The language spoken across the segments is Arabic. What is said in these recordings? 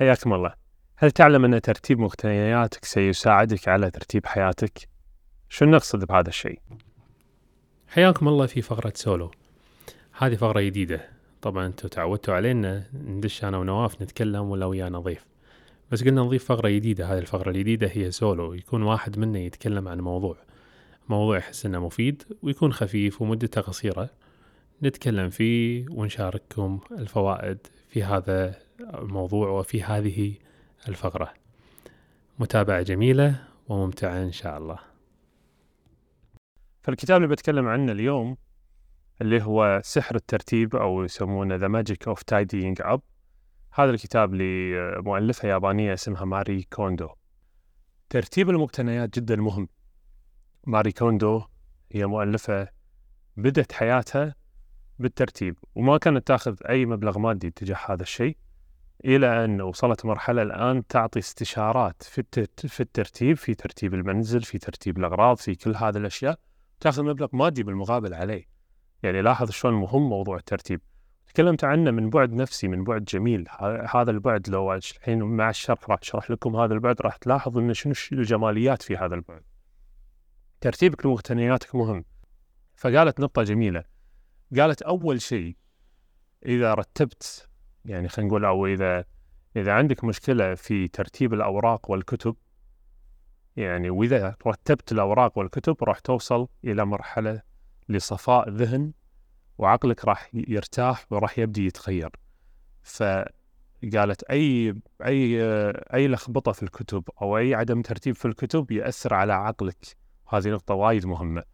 حياكم الله. هل تعلم أن ترتيب مقتنياتك سيساعدك على ترتيب حياتك؟ شو نقصد بهذا الشيء؟ حياكم الله في فقرة سولو. هذه فقرة جديدة. طبعا أنتم تعودتوا علينا ندش أنا ونواف نتكلم ولا ويانا ضيف بس قلنا نضيف فقرة جديدة. هذه الفقرة الجديدة هي سولو. يكون واحد منا يتكلم عن موضوع. موضوع يحس إنه مفيد ويكون خفيف ومدته قصيرة. نتكلم فيه ونشارككم الفوائد في هذا الموضوع وفي هذه الفقرة. متابعة جميلة وممتعة إن شاء الله. فالكتاب اللي بتكلم عنه اليوم اللي هو سحر الترتيب أو يسمونه The Magic of Tidying Up هذا الكتاب لمؤلفة يابانية اسمها ماري كوندو. ترتيب المقتنيات جدا مهم. ماري كوندو هي مؤلفة بدت حياتها بالترتيب وما كانت تأخذ أي مبلغ مادي تجاه هذا الشيء. إلى أن وصلت مرحلة الآن تعطي استشارات في في الترتيب في ترتيب المنزل في ترتيب الأغراض في كل هذه الأشياء تأخذ مبلغ مادي بالمقابل عليه. يعني لاحظ شلون مهم موضوع الترتيب. تكلمت عنه من بعد نفسي من بعد جميل. هذا البعد لو الحين مع الشرح راح أشرح لكم هذا البعد راح تلاحظ إن شنو الجماليات في هذا البعد. ترتيبك لمقتنياتك مهم. فقالت نقطة جميلة. قالت أول شيء إذا رتبت يعني خلينا نقول أو إذا إذا عندك مشكلة في ترتيب الأوراق والكتب يعني وإذا رتبت الأوراق والكتب راح توصل إلى مرحلة لصفاء ذهن وعقلك راح يرتاح وراح يبدي يتغير. فقالت أي أي أي لخبطة في الكتب أو أي عدم ترتيب في الكتب يأثر على عقلك. هذه نقطة وايد مهمة.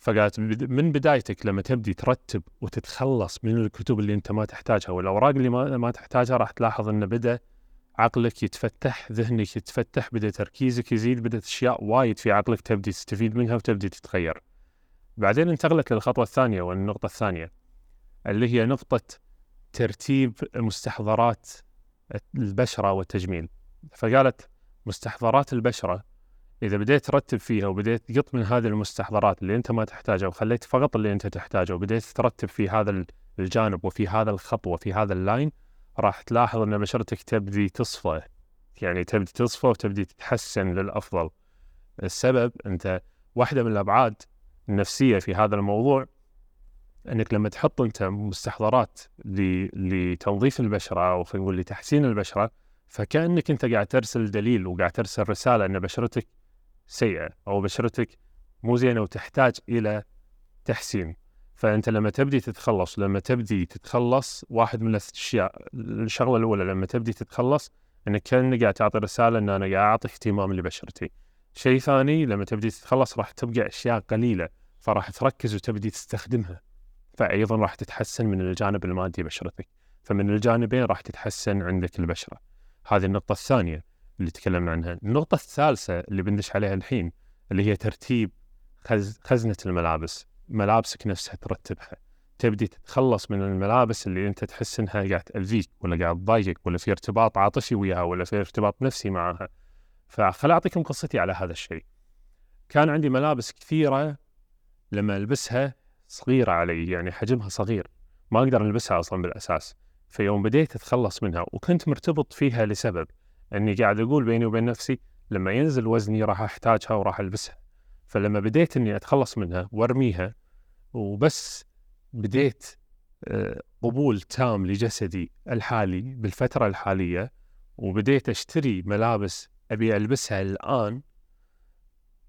فقالت من بدايتك لما تبدي ترتب وتتخلص من الكتب اللي انت ما تحتاجها والأوراق اللي ما, ما تحتاجها راح تلاحظ انه بدأ عقلك يتفتح ذهنك يتفتح بدأ تركيزك يزيد بدأت أشياء وايد في عقلك تبدي تستفيد منها وتبدي تتغير. بعدين انتقلت للخطوة الثانية والنقطة الثانية اللي هي نقطة ترتيب مستحضرات البشرة والتجميل. فقالت مستحضرات البشرة إذا بديت ترتب فيها وبديت تقط من هذه المستحضرات اللي أنت ما تحتاجها وخليت فقط اللي أنت تحتاجه وبديت ترتب في هذا الجانب وفي هذا الخط وفي هذا اللاين راح تلاحظ إن بشرتك تبدي تصفى. يعني تبدي تصفى وتبدي تتحسن للأفضل. السبب أنت واحدة من الأبعاد النفسية في هذا الموضوع إنك لما تحط أنت مستحضرات لتنظيف البشرة أو خلينا نقول لتحسين البشرة فكأنك أنت قاعد ترسل دليل وقاعد ترسل رسالة إن بشرتك سيئة أو بشرتك مو زينة وتحتاج إلى تحسين. فأنت لما تبدي تتخلص لما تبدي تتخلص واحد من الأشياء الشغلة الأولى لما تبدي تتخلص أنك كأنك قاعد تعطي رسالة أن أنا قاعد أعطي اهتمام لبشرتي. شيء ثاني لما تبدي تتخلص راح تبقى أشياء قليلة فراح تركز وتبدي تستخدمها. فأيضا راح تتحسن من الجانب المادي بشرتك. فمن الجانبين راح تتحسن عندك البشرة. هذه النقطة الثانية. اللي تكلمنا عنها. النقطة الثالثة اللي بندش عليها الحين اللي هي ترتيب خز... خزنة الملابس. ملابسك نفسها ترتبها. تبدي تتخلص من الملابس اللي أنت تحس إنها قاعد تأذيك ولا قاعد تضايقك ولا في ارتباط عاطفي وياها ولا في ارتباط نفسي معها فخل أعطيكم قصتي على هذا الشيء. كان عندي ملابس كثيرة لما ألبسها صغيرة علي يعني حجمها صغير. ما أقدر ألبسها أصلا بالأساس. فيوم بديت أتخلص منها وكنت مرتبط فيها لسبب. اني قاعد أقول بيني وبين نفسي لما ينزل وزني راح احتاجها وراح البسها. فلما بديت اني اتخلص منها وارميها وبس بديت آه، قبول تام لجسدي الحالي بالفترة الحالية وبديت اشتري ملابس ابي البسها الان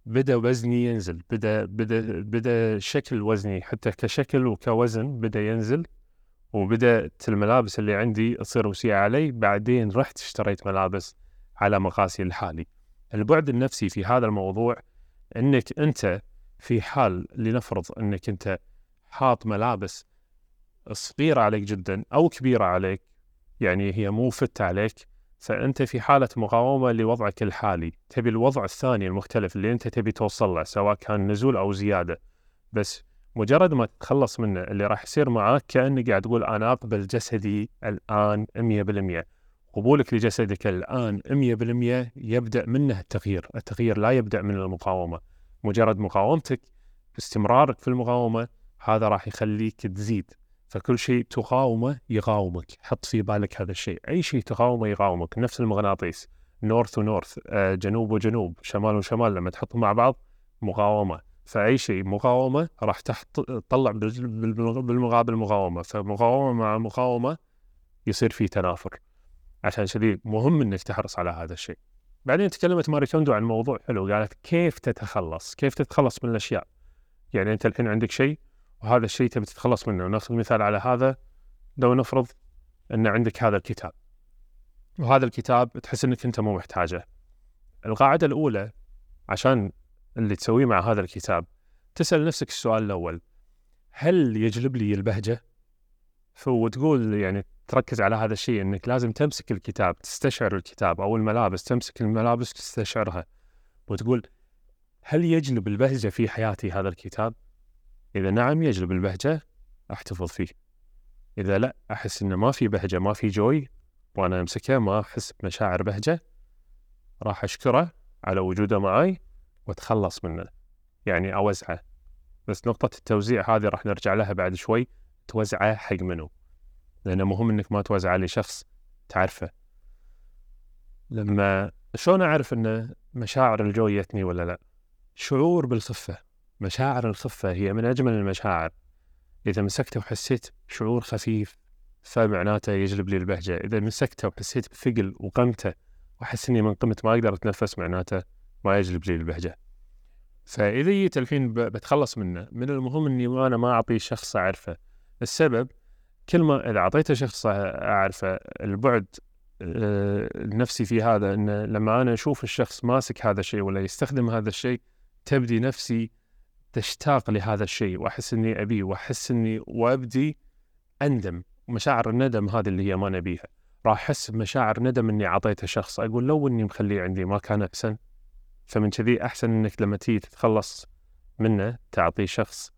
بدأ وزني ينزل بدأ بدأ بدأ شكل وزني حتى كشكل وكوزن بدأ ينزل. وبدأت الملابس اللي عندي تصير وسيعة علي بعدين رحت اشتريت ملابس على مقاسي الحالي. البعد النفسي في هذا الموضوع إنك أنت في حال لنفرض إنك أنت حاط ملابس صغيرة عليك جدا أو كبيرة عليك يعني هي مو فت عليك فأنت في حالة مقاومة لوضعك الحالي. تبي الوضع الثاني المختلف اللي أنت تبي توصل له سواء كان نزول أو زيادة. بس مجرد ما تتخلص منه اللي راح يصير معاك كأنك قاعد تقول أنا أقبل جسدي الآن 100% قبولك لجسدك الآن 100% يبدأ منه التغيير. التغيير لا يبدأ من المقاومة. مجرد مقاومتك استمرارك في المقاومة هذا راح يخليك تزيد. فكل شيء تقاومه يقاومك. حط في بالك هذا الشيء. أي شيء تقاومه يقاومك. نفس المغناطيس. نورث ونورث آه، جنوب وجنوب شمال وشمال. لما تحطهم مع بعض مقاومة. فأي شيء مقاومة راح تطلع بالمقابل مقاومة. فمقاومة مع مقاومة يصير في تنافر. عشان كذي مهم إنك تحرص على هذا الشيء. بعدين تكلمت ماري كوندو عن موضوع حلو قالت كيف تتخلص؟ كيف تتخلص من الأشياء؟ يعني أنت الحين عندك شيء وهذا الشيء تبي تتخلص منه. وناخذ مثال على هذا لو نفرض أن عندك هذا الكتاب. وهذا الكتاب تحس إنك أنت مو محتاجه. القاعدة الأولى عشان اللي تسويه مع هذا الكتاب تسأل نفسك السؤال الأول هل يجلب لي البهجة وتقول يعني تركز على هذا الشيء إنك لازم تمسك الكتاب تستشعر الكتاب أو الملابس تمسك الملابس تستشعرها وتقول هل يجلب البهجة في حياتي هذا الكتاب؟ إذا نعم يجلب البهجة أحتفظ فيه. إذا لا أحس إنه ما في بهجة ما في جوي وأنا أمسكه ما أحس بمشاعر بهجة راح أشكره على وجوده معي واتخلص منه. يعني أوزعه. بس نقطة التوزيع هذه راح نرجع لها بعد شوي توزعه حق منو؟ لأنه مهم إنك ما توزعه لشخص تعرفه لما شلون أعرف إن مشاعر الجو جتني ولا لا شعور بالخفة مشاعر الخفة هي من أجمل المشاعر إذا مسكته وحسيت شعور خفيف فمعناته يجلب لي البهجة إذا مسكته وحسيت بثقل وقمته وأحس إني من قمت ما أقدر أتنفس معناته ما يجلب لي البهجة. فإذا جيت الحين بتخلص منه. من المهم إني أنا ما أعطيه شخص أعرفه. السبب كل ما إذا أعطيته شخص أعرفه البعد آه، النفسي في هذا إن لما أنا أشوف الشخص ماسك هذا الشيء ولا يستخدم هذا الشيء تبدي نفسي تشتاق لهذا الشيء وأحس إني ابيه وأحس إني وأبدي أندم. مشاعر الندم هذه اللي هي ما نبيها. راح أحس بمشاعر ندم إني أعطيته شخص. أقول لو إني مخليه عندي ما كان أحسن. فمن كذي أحسن إنك لما تيجي تتخلص منه تعطيه شخص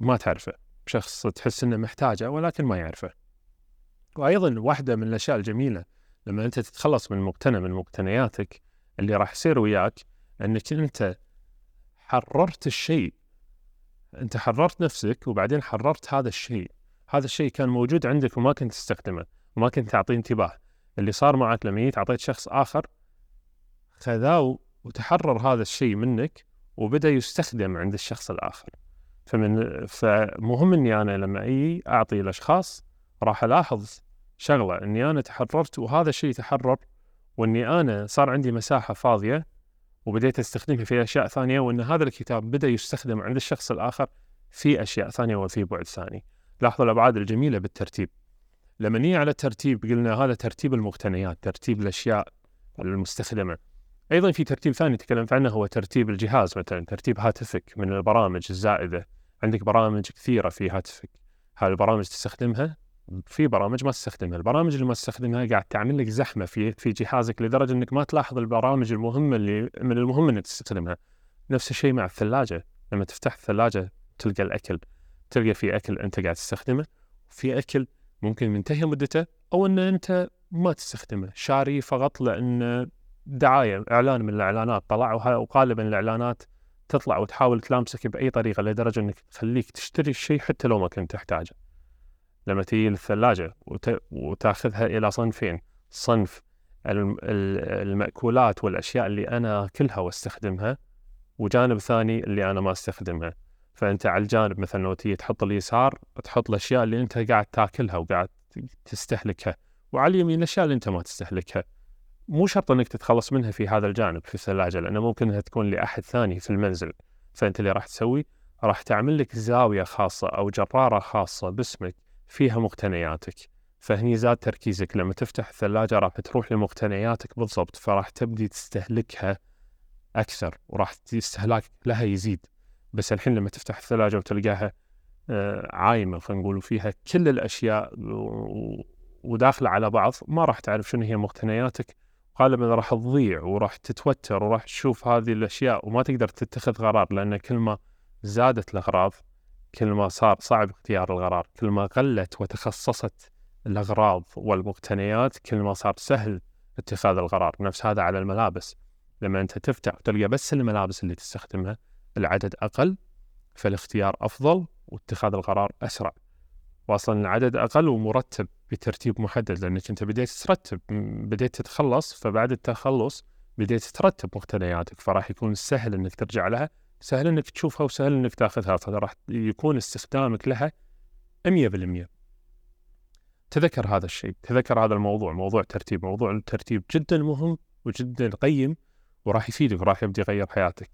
ما تعرفه شخص تحس إنه محتاجه ولكن ما يعرفه. وأيضا واحدة من الأشياء الجميلة لما أنت تتخلص من مقتنى من مقتنياتك اللي راح يصير وياك إنك أنت حررت الشيء. أنت حررت نفسك وبعدين حررت هذا الشيء. هذا الشيء كان موجود عندك وما كنت تستخدمه وما كنت تعطيه انتباه. اللي صار معك لما جيت أعطيت شخص آخر خذاه وتحرر هذا الشيء منك وبدأ يستخدم عند الشخص الآخر فمن فمهم إني أنا لما أجي أعطي الأشخاص راح ألاحظ شغلة إني أنا تحررت وهذا الشيء تحرر وإني أنا صار عندي مساحة فاضية وبديت أستخدمها في أشياء ثانية وإن هذا الكتاب بدأ يستخدم عند الشخص الآخر في أشياء ثانية وفي بعد ثاني. لاحظوا الأبعاد الجميلة بالترتيب. لما نيجي على الترتيب قلنا هذا ترتيب المقتنيات، ترتيب الأشياء المستخدمة. أيضا في ترتيب ثاني تكلمت عنه هو ترتيب الجهاز مثلا ترتيب هاتفك من البرامج الزائدة. عندك برامج كثيرة في هاتفك هاي البرامج تستخدمها؟ في برامج ما تستخدمها. البرامج اللي ما تستخدمها قاعد تعمل لك زحمة في في جهازك لدرجة إنك ما تلاحظ البرامج المهمة اللي من المهم انك تستخدمها. نفس الشيء مع الثلاجة. لما تفتح الثلاجة تلقى الأكل. تلقى في أكل أنت قاعد تستخدمه في أكل ممكن منتهي مدته أو ان أنت ما تستخدمه. شاري فقط لأن دعاية إعلان من الإعلانات طلع وغالبا الإعلانات تطلع وتحاول تلامسك بأي طريقة لدرجة إنك تخليك تشتري الشيء حتى لو ما كنت تحتاجه. لما تجي للثلاجة وت... وتأخذها إلى صنفين، صنف المأكولات والأشياء اللي أنا أكلها وأستخدمها وجانب ثاني اللي أنا ما أستخدمها. فأنت على الجانب مثلا لو تيجي تحط اليسار تحط الأشياء اللي أنت قاعد تأكلها وقاعد تستهلكها، وعلى اليمين الأشياء اللي أنت ما تستهلكها. مو شرط إنك تتخلص منها في هذا الجانب في الثلاجه لأنه ممكن إنها تكون لأحد ثاني في المنزل. فأنت اللي راح تسوي راح تعمل لك زاوية خاصة أو جرارة خاصة باسمك فيها مقتنياتك. فهني زاد تركيزك. لما تفتح الثلاجة راح تروح لمقتنياتك بالضبط فراح تبدي تستهلكها أكثر وراح استهلاك لها يزيد. بس الحين لما تفتح الثلاجة وتلقاها آه، عايمة خلينا نقول فيها كل الأشياء وداخلة على بعض ما راح تعرف شنو هي مقتنياتك. غالبا راح تضيع وراح تتوتر وراح تشوف هذه الأشياء وما تقدر تتخذ قرار لأن كل ما زادت الأغراض كل ما صار صعب اختيار القرار كل ما قلت وتخصصت الأغراض والمقتنيات كل ما صار سهل اتخاذ القرار. نفس هذا على الملابس. لما أنت تفتح وتلقى بس الملابس اللي تستخدمها العدد أقل فالاختيار أفضل واتخاذ القرار أسرع. واصلا العدد أقل ومرتب. بترتيب محدد لأنك أنت بديت ترتب بديت تتخلص فبعد التخلص بديت ترتب مقتنياتك فراح يكون سهل إنك ترجع لها سهل إنك تشوفها وسهل إنك تأخذها فراح يكون استخدامك لها 100% تذكر هذا الشيء تذكر هذا الموضوع موضوع ترتيب موضوع الترتيب جدا مهم وجدا قيم وراح يفيدك وراح يبدي يغير حياتك.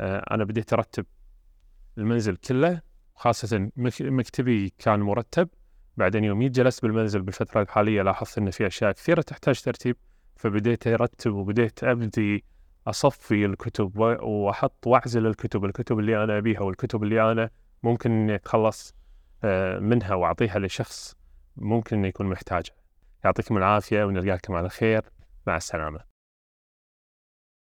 آه، أنا بديت أرتب المنزل كله خاصة مك- مكتبي كان مرتب بعدين يوم جلست بالمنزل بالفترة الحالية لاحظت إن في أشياء كثيرة تحتاج ترتيب فبديت أرتب وبديت أبدي أصفي الكتب و- وأحط وأعزل الكتب الكتب اللي أنا أبيها والكتب اللي أنا ممكن إني أتخلص آه، منها وأعطيها لشخص ممكن إنه يكون محتاجها. يعطيكم العافية ونلقاكم على خير. مع السلامة.